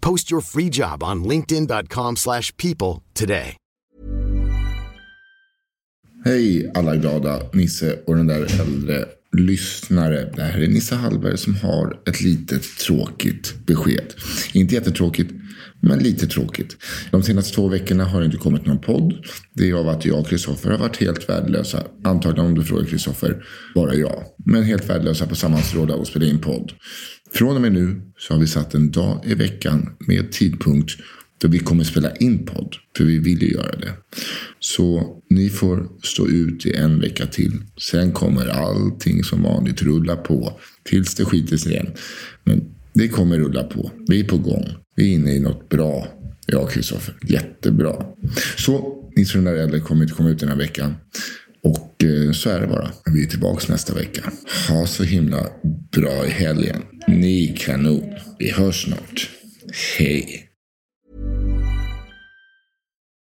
Post your free job on linkedin.com/people slash people today. Hej alla glada Nisse och den där äldre lyssnare. Det här är Nisse Hallberg som har ett litet tråkigt besked. Inte jättetråkigt, men lite tråkigt. De senaste två veckorna har det inte kommit någon podd. Det är av att jag och Kristoffer har varit helt värdelösa. Antagligen om du frågar Kristoffer, bara jag. Men helt värdelösa på sammansråda och spela in podd. Från och med nu så har vi satt en dag i veckan med tidpunkt för vi kommer spela in podd. För vi vill ju göra det. Så ni får stå ut i en vecka till. Sen kommer allting som vanligt rulla på. Tills det skiter sig igen. Men det kommer rulla på. Vi är på gång. Vi är inne i något bra. Ja, Kristoffer. Jättebra. Så Nils och äldre kommer inte komma ut den här veckan. Och eh, så är det bara. Vi är tillbaka nästa vecka. Ha så himla bra i helgen. Ni är kanon. Vi hörs snart. Hej.